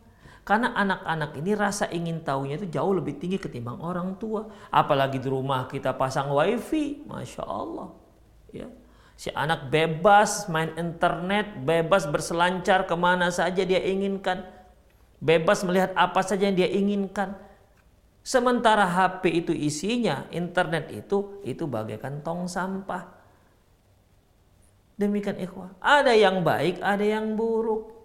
Karena anak-anak ini rasa ingin tahunya itu jauh lebih tinggi ketimbang orang tua. Apalagi di rumah kita pasang wifi, masya Allah. Ya. Si anak bebas main internet, bebas berselancar ke mana saja dia inginkan. Bebas melihat apa saja yang dia inginkan. Sementara HP itu isinya, internet itu, itu bagaikan tong sampah. Demikian ikhwah. Ada yang baik, ada yang buruk.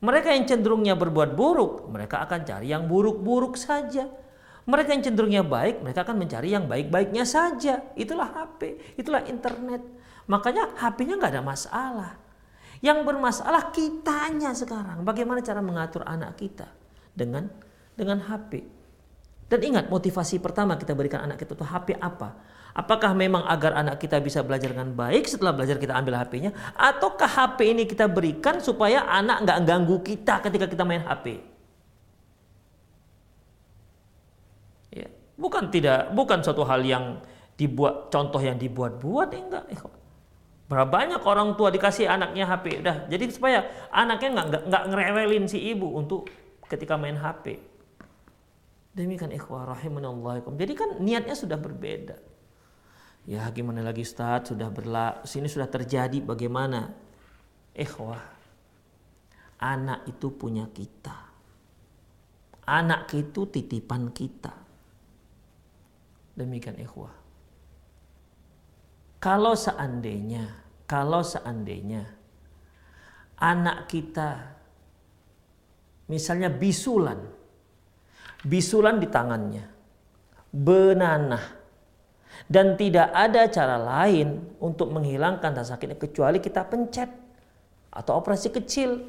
Mereka yang cenderungnya berbuat buruk, mereka akan cari yang buruk-buruk saja. Mereka yang cenderungnya baik, mereka akan mencari yang baik-baiknya saja. Itulah HP, itulah internet. Makanya HP-nya nggak ada masalah. Yang bermasalah kitanya sekarang. Bagaimana cara mengatur anak kita dengan dengan HP. Dan ingat motivasi pertama kita berikan anak kita itu HP apa? Apakah memang agar anak kita bisa belajar dengan baik setelah belajar kita ambil HP-nya? Ataukah HP ini kita berikan supaya anak nggak ganggu kita ketika kita main HP? Ya, bukan tidak, bukan suatu hal yang dibuat contoh yang dibuat-buat enggak. Berapa banyak orang tua dikasih anaknya HP udah jadi supaya anaknya nggak nggak ngerewelin si ibu untuk ketika main HP. Demikian ikhwah rahimanallah. Jadi kan niatnya sudah berbeda. Ya gimana lagi Ustaz sudah berla sini sudah terjadi bagaimana? Ikhwah. Anak itu punya kita. Anak itu titipan kita. Demikian ikhwah. Kalau seandainya, kalau seandainya anak kita misalnya bisulan, bisulan di tangannya, benanah, dan tidak ada cara lain untuk menghilangkan rasa sakitnya kecuali kita pencet atau operasi kecil.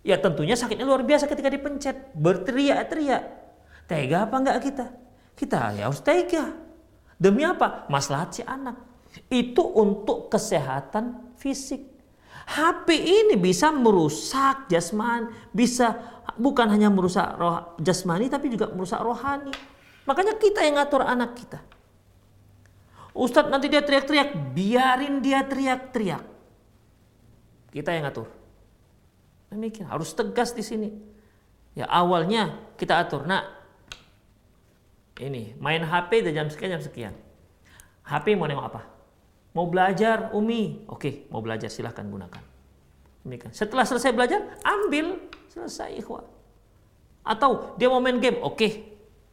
Ya tentunya sakitnya luar biasa ketika dipencet, berteriak-teriak. Tega apa enggak kita? Kita ya harus tega. Demi apa? Maslahat si anak. Itu untuk kesehatan fisik. HP ini bisa merusak jasmani, bisa bukan hanya merusak roh, jasmani tapi juga merusak rohani. Makanya kita yang ngatur anak kita. Ustadz nanti dia teriak-teriak, biarin dia teriak-teriak. Kita yang atur. Demikian harus tegas di sini. Ya awalnya kita atur, nak ini main HP dari jam sekian jam sekian. HP mau nengok apa? Mau belajar Umi, oke mau belajar silahkan gunakan. Demikian. Setelah selesai belajar, ambil selesai ikhwah. Atau dia mau main game, oke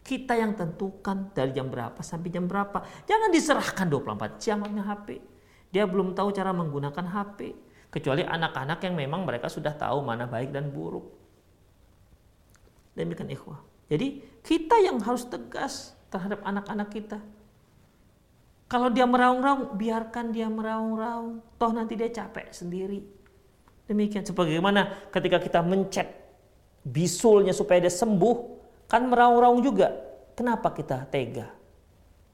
kita yang tentukan dari jam berapa sampai jam berapa. Jangan diserahkan 24 jam hanya HP. Dia belum tahu cara menggunakan HP. Kecuali anak-anak yang memang mereka sudah tahu mana baik dan buruk. Demikian ikhwah. Jadi kita yang harus tegas terhadap anak-anak kita. Kalau dia meraung-raung, biarkan dia meraung-raung. Toh nanti dia capek sendiri. Demikian. Sebagaimana ketika kita mencet bisulnya supaya dia sembuh, Kan meraung-raung juga. Kenapa kita tega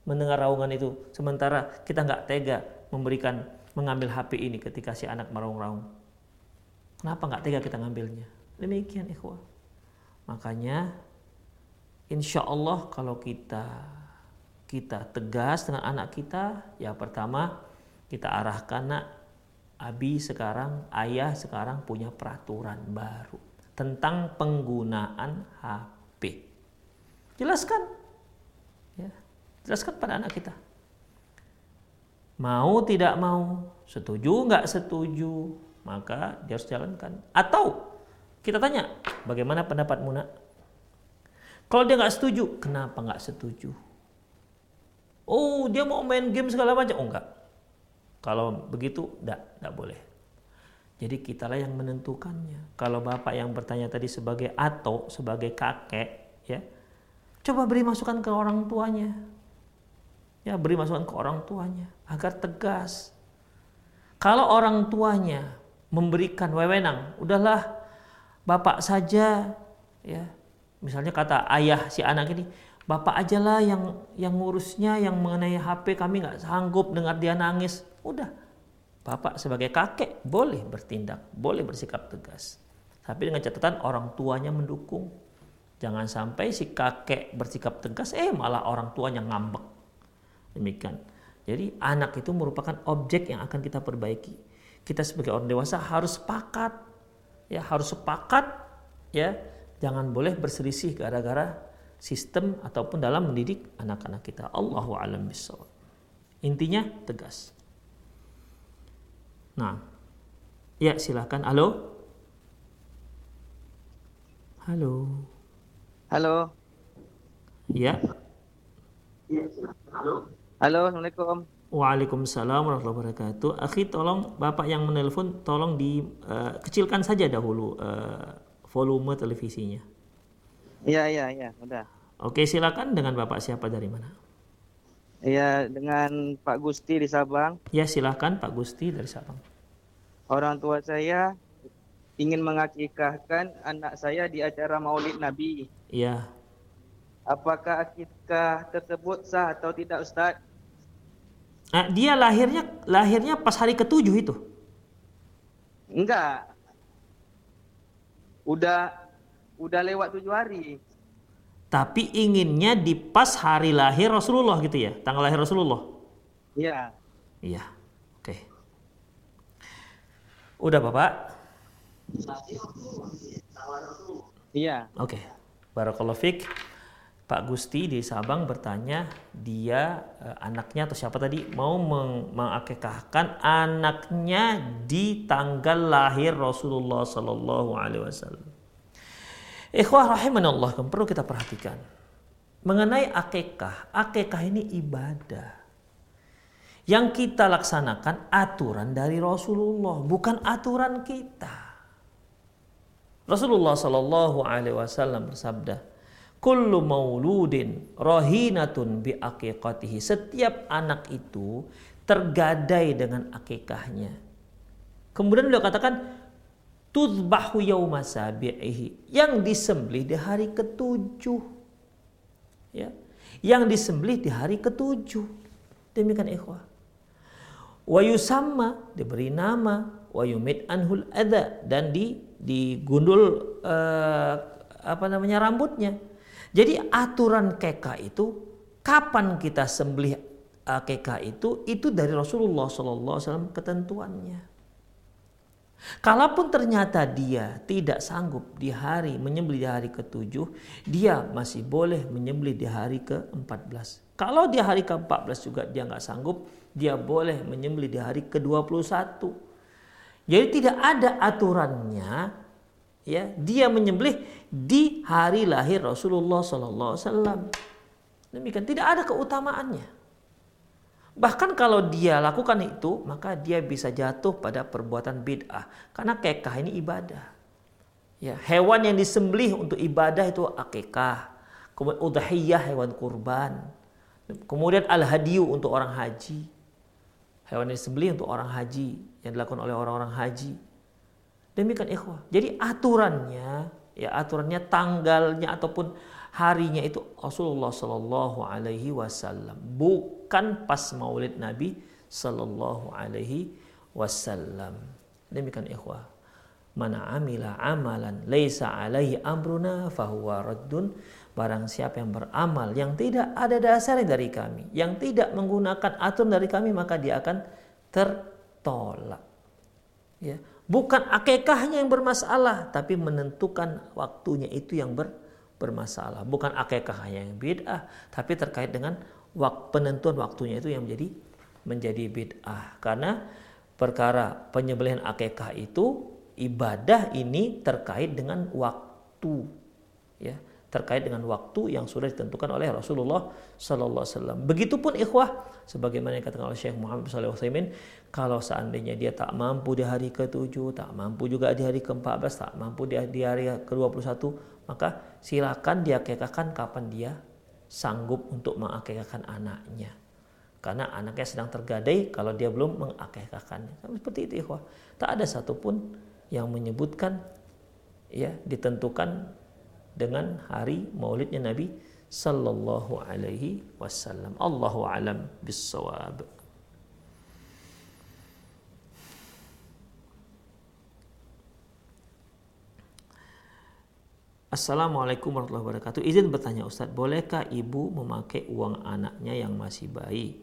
mendengar raungan itu sementara kita nggak tega memberikan mengambil HP ini ketika si anak meraung-raung. Kenapa nggak tega kita ngambilnya? Demikian ikhwah. Makanya insya Allah kalau kita kita tegas dengan anak kita, ya pertama kita arahkan nak Abi sekarang, ayah sekarang punya peraturan baru tentang penggunaan HP Jelaskan. Ya, jelaskan pada anak kita. Mau tidak mau, setuju nggak setuju, maka dia harus jalankan. Atau kita tanya, bagaimana pendapat Muna? Kalau dia nggak setuju, kenapa nggak setuju? Oh, dia mau main game segala macam. Oh, enggak. Kalau begitu, enggak, enggak boleh. Jadi kitalah yang menentukannya. Kalau bapak yang bertanya tadi sebagai atau sebagai kakek, Coba beri masukan ke orang tuanya. Ya, beri masukan ke orang tuanya agar tegas. Kalau orang tuanya memberikan wewenang, udahlah bapak saja ya. Misalnya kata ayah si anak ini, bapak ajalah yang yang ngurusnya yang mengenai HP kami nggak sanggup dengar dia nangis. Udah. Bapak sebagai kakek boleh bertindak, boleh bersikap tegas. Tapi dengan catatan orang tuanya mendukung. Jangan sampai si kakek bersikap tegas, eh malah orang tuanya ngambek. Demikian. Jadi anak itu merupakan objek yang akan kita perbaiki. Kita sebagai orang dewasa harus sepakat, ya harus sepakat, ya jangan boleh berselisih gara-gara sistem ataupun dalam mendidik anak-anak kita. Allahu a'lam bishawab. Intinya tegas. Nah, ya silahkan. Halo. Halo. Halo. Ya. Halo. Halo, Assalamualaikum. Waalaikumsalam warahmatullahi wabarakatuh. Akhi, tolong Bapak yang menelpon, tolong dikecilkan uh, saja dahulu uh, volume televisinya. Iya, iya, iya, udah. Oke, silakan dengan Bapak siapa dari mana? Iya, dengan Pak Gusti di Sabang. Ya, silakan Pak Gusti dari Sabang. Orang tua saya ingin mengakikahkan anak saya di acara Maulid Nabi. Iya. Apakah akikah tersebut sah atau tidak, Ustaz? Nah, dia lahirnya lahirnya pas hari ketujuh itu? Enggak. Udah udah lewat tujuh hari. Tapi inginnya di pas hari lahir Rasulullah gitu ya, tanggal lahir Rasulullah. Iya. Iya. Oke. Udah Bapak? Iya. Oke. Fiqh. Pak Gusti di Sabang bertanya dia eh, anaknya atau siapa tadi mau meng mengakekahkan anaknya di tanggal lahir Rasulullah Sallallahu Alaihi Wasallam. Ikhwah rahimanallah perlu kita perhatikan mengenai akekah. Akekah ini ibadah yang kita laksanakan aturan dari Rasulullah bukan aturan kita. Rasulullah Sallallahu Alaihi Wasallam bersabda, kullu mauludin rohinatun bi aqiqatihi. Setiap anak itu tergadai dengan akikahnya. Kemudian beliau katakan tuzbahu yauma sabi'ihi yang disembelih di hari ketujuh. Ya. Yang disembelih di hari ketujuh. Demikian ikhwah. Wa yusamma diberi nama wa yumit anhul adha dan di digundul uh, apa namanya rambutnya jadi aturan keka itu kapan kita sembelih keka itu itu dari Rasulullah SAW ketentuannya. Kalaupun ternyata dia tidak sanggup di hari menyembelih di hari ketujuh, dia masih boleh menyembelih di hari ke-14. Kalau di hari ke-14 juga dia nggak sanggup, dia boleh menyembelih di hari ke-21. Jadi tidak ada aturannya ya dia menyembelih di hari lahir Rasulullah Sallallahu Alaihi Wasallam. Demikian tidak ada keutamaannya. Bahkan kalau dia lakukan itu, maka dia bisa jatuh pada perbuatan bid'ah. Karena kekah ini ibadah. Ya, hewan yang disembelih untuk ibadah itu akikah. Kemudian udhiyah hewan kurban. Kemudian al-hadiyu untuk orang haji. Hewan yang disembelih untuk orang haji yang dilakukan oleh orang-orang haji. Demikian ikhwah. Jadi aturannya, ya aturannya tanggalnya ataupun harinya itu Rasulullah Shallallahu Alaihi Wasallam, bukan pas Maulid Nabi Shallallahu Alaihi Wasallam. Demikian ikhwah. Mana amila amalan laisa alaihi amruna fahuwa raddun. Barang siapa yang beramal yang tidak ada dasarnya dari kami, yang tidak menggunakan aturan dari kami, maka dia akan tertolak. Ya, Bukan akekahnya yang bermasalah, tapi menentukan waktunya itu yang ber, bermasalah. Bukan akekahnya yang bid'ah, tapi terkait dengan wak, penentuan waktunya itu yang menjadi menjadi bid'ah. Karena perkara penyembelihan akekah itu ibadah ini terkait dengan waktu. Ya, terkait dengan waktu yang sudah ditentukan oleh Rasulullah Sallallahu Alaihi Wasallam. Begitupun ikhwah, sebagaimana yang katakan oleh Syekh Muhammad Sallallahu Alaihi kalau seandainya dia tak mampu di hari ke-7, tak mampu juga di hari ke-14, tak mampu di, hari ke-21, maka silakan dia kekahkan kapan dia sanggup untuk mengakekahkan anaknya. Karena anaknya sedang tergadai kalau dia belum mengakekahkannya. Seperti itu ikhwah. Tak ada satupun yang menyebutkan ya ditentukan dengan hari maulidnya Nabi sallallahu alaihi wasallam. Allahu alam bisawab. Assalamualaikum warahmatullahi wabarakatuh. Izin bertanya Ustadz, bolehkah ibu memakai uang anaknya yang masih bayi?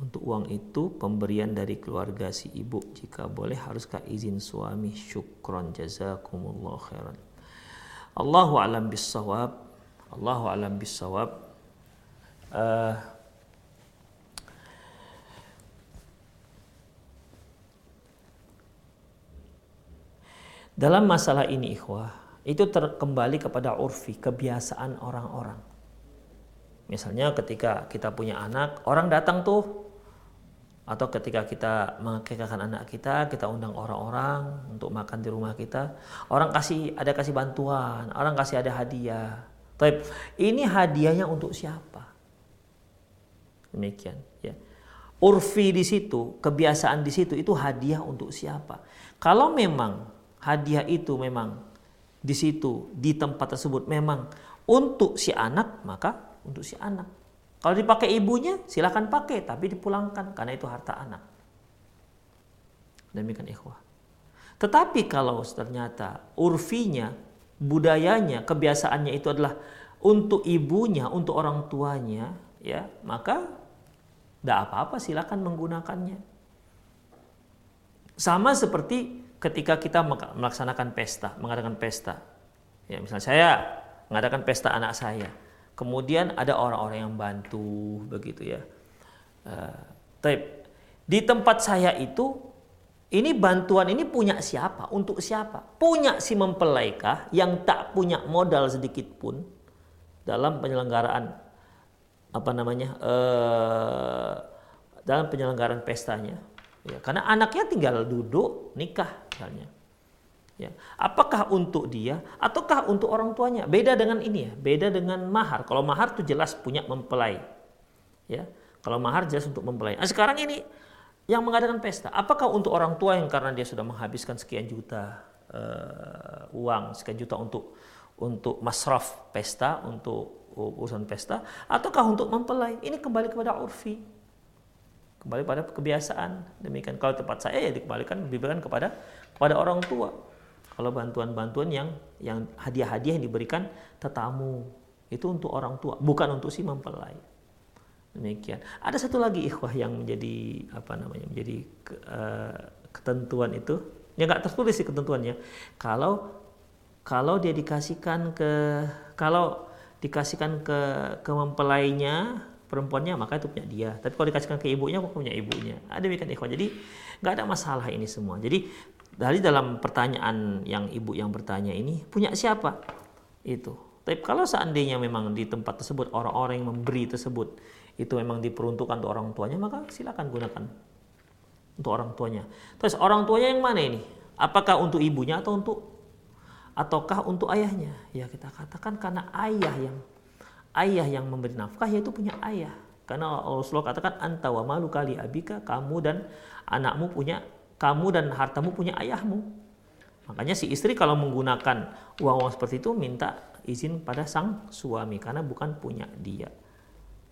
Untuk uang itu pemberian dari keluarga si ibu. Jika boleh haruskah izin suami? Syukron jazakumullah khairan. Allahu alam bisawab. Allahu alam bisawab. Uh, dalam masalah ini ikhwah itu terkembali kepada urfi kebiasaan orang-orang Misalnya ketika kita punya anak, orang datang tuh atau ketika kita mengakikahkan anak kita, kita undang orang-orang untuk makan di rumah kita, orang kasih ada kasih bantuan, orang kasih ada hadiah. Tapi ini hadiahnya untuk siapa? Demikian, ya. Urfi di situ, kebiasaan di situ itu hadiah untuk siapa? Kalau memang hadiah itu memang di situ di tempat tersebut memang untuk si anak, maka untuk si anak. Kalau dipakai ibunya, silahkan pakai, tapi dipulangkan karena itu harta anak. Demikian ikhwah. Tetapi kalau ternyata urfinya, budayanya, kebiasaannya itu adalah untuk ibunya, untuk orang tuanya, ya maka tidak apa-apa, silahkan menggunakannya. Sama seperti ketika kita melaksanakan pesta, mengadakan pesta. Ya, misalnya saya mengadakan pesta anak saya Kemudian ada orang-orang yang bantu begitu ya. Uh, di tempat saya itu ini bantuan ini punya siapa? Untuk siapa? Punya si mempelaikah yang tak punya modal sedikit pun dalam penyelenggaraan apa namanya uh, dalam penyelenggaraan pestanya. Ya, karena anaknya tinggal duduk nikah misalnya. Ya. Apakah untuk dia ataukah untuk orang tuanya? Beda dengan ini ya, beda dengan mahar. Kalau mahar itu jelas punya mempelai. Ya. Kalau mahar jelas untuk mempelai. Nah, sekarang ini yang mengadakan pesta, apakah untuk orang tua yang karena dia sudah menghabiskan sekian juta uh, uang, sekian juta untuk untuk masraf pesta, untuk urusan pesta, ataukah untuk mempelai? Ini kembali kepada urfi, kembali pada kebiasaan. Demikian kalau tempat saya ya dikembalikan diberikan kepada kepada orang tua. Kalau bantuan-bantuan yang yang hadiah-hadiah yang diberikan tetamu itu untuk orang tua, bukan untuk si mempelai. Demikian. Ada satu lagi ikhwah yang menjadi apa namanya menjadi uh, ketentuan itu, ya nggak tertulis sih ketentuannya. Kalau kalau dia dikasihkan ke kalau dikasihkan ke ke mempelainya perempuannya maka itu punya dia. Tapi kalau dikasihkan ke ibunya maka punya ibunya. Ada demikian ikhwah. Jadi nggak ada masalah ini semua. Jadi dari dalam pertanyaan yang ibu yang bertanya ini punya siapa? Itu. Tapi kalau seandainya memang di tempat tersebut orang-orang yang memberi tersebut itu memang diperuntukkan untuk orang tuanya maka silakan gunakan untuk orang tuanya. Terus orang tuanya yang mana ini? Apakah untuk ibunya atau untuk ataukah untuk ayahnya? Ya kita katakan karena ayah yang ayah yang memberi nafkah yaitu punya ayah. Karena Rasulullah katakan antawa malu kali abika kamu dan anakmu punya kamu dan hartamu punya ayahmu. Makanya si istri kalau menggunakan uang-uang seperti itu minta izin pada sang suami karena bukan punya dia.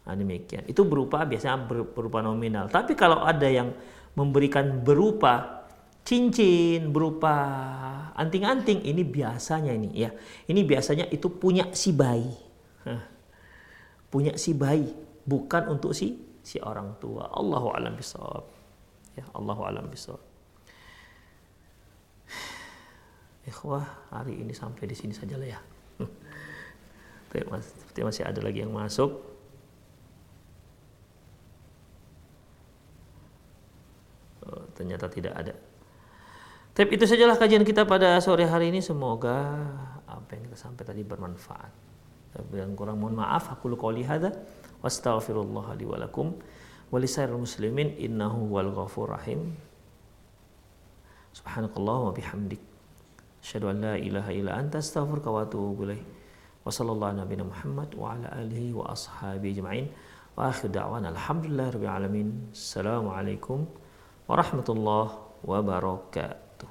Nah, demikian. Itu berupa biasanya berupa nominal. Tapi kalau ada yang memberikan berupa cincin, berupa anting-anting, ini biasanya ini ya. Ini biasanya itu punya si bayi. Punya si bayi, bukan untuk si si orang tua. Allahu a'lam bishawab. Ya, Allahu a'lam bishawab. Ikhwah, hari ini sampai di sini saja lah ya. Seperti masih ada lagi yang masuk. Oh, ternyata tidak ada. Tapi itu sajalah kajian kita pada sore hari ini. Semoga apa yang kita sampai tadi bermanfaat. Dan kurang mohon maaf. Aku qouli hadza wa astaghfirullah li wa lakum wa muslimin innahu wal ghafur rahim. Subhanakallah wa bihamdik. Asyhadu an la ilaha illa anta astaghfiruka wa atubu. Wa sallallahu nabiyana Muhammad wa ala alihi wa ashabihi ajma'in. Wa akhir da'wana alhamdulillah rabbil alamin. Assalamualaikum warahmatullahi wabarakatuh.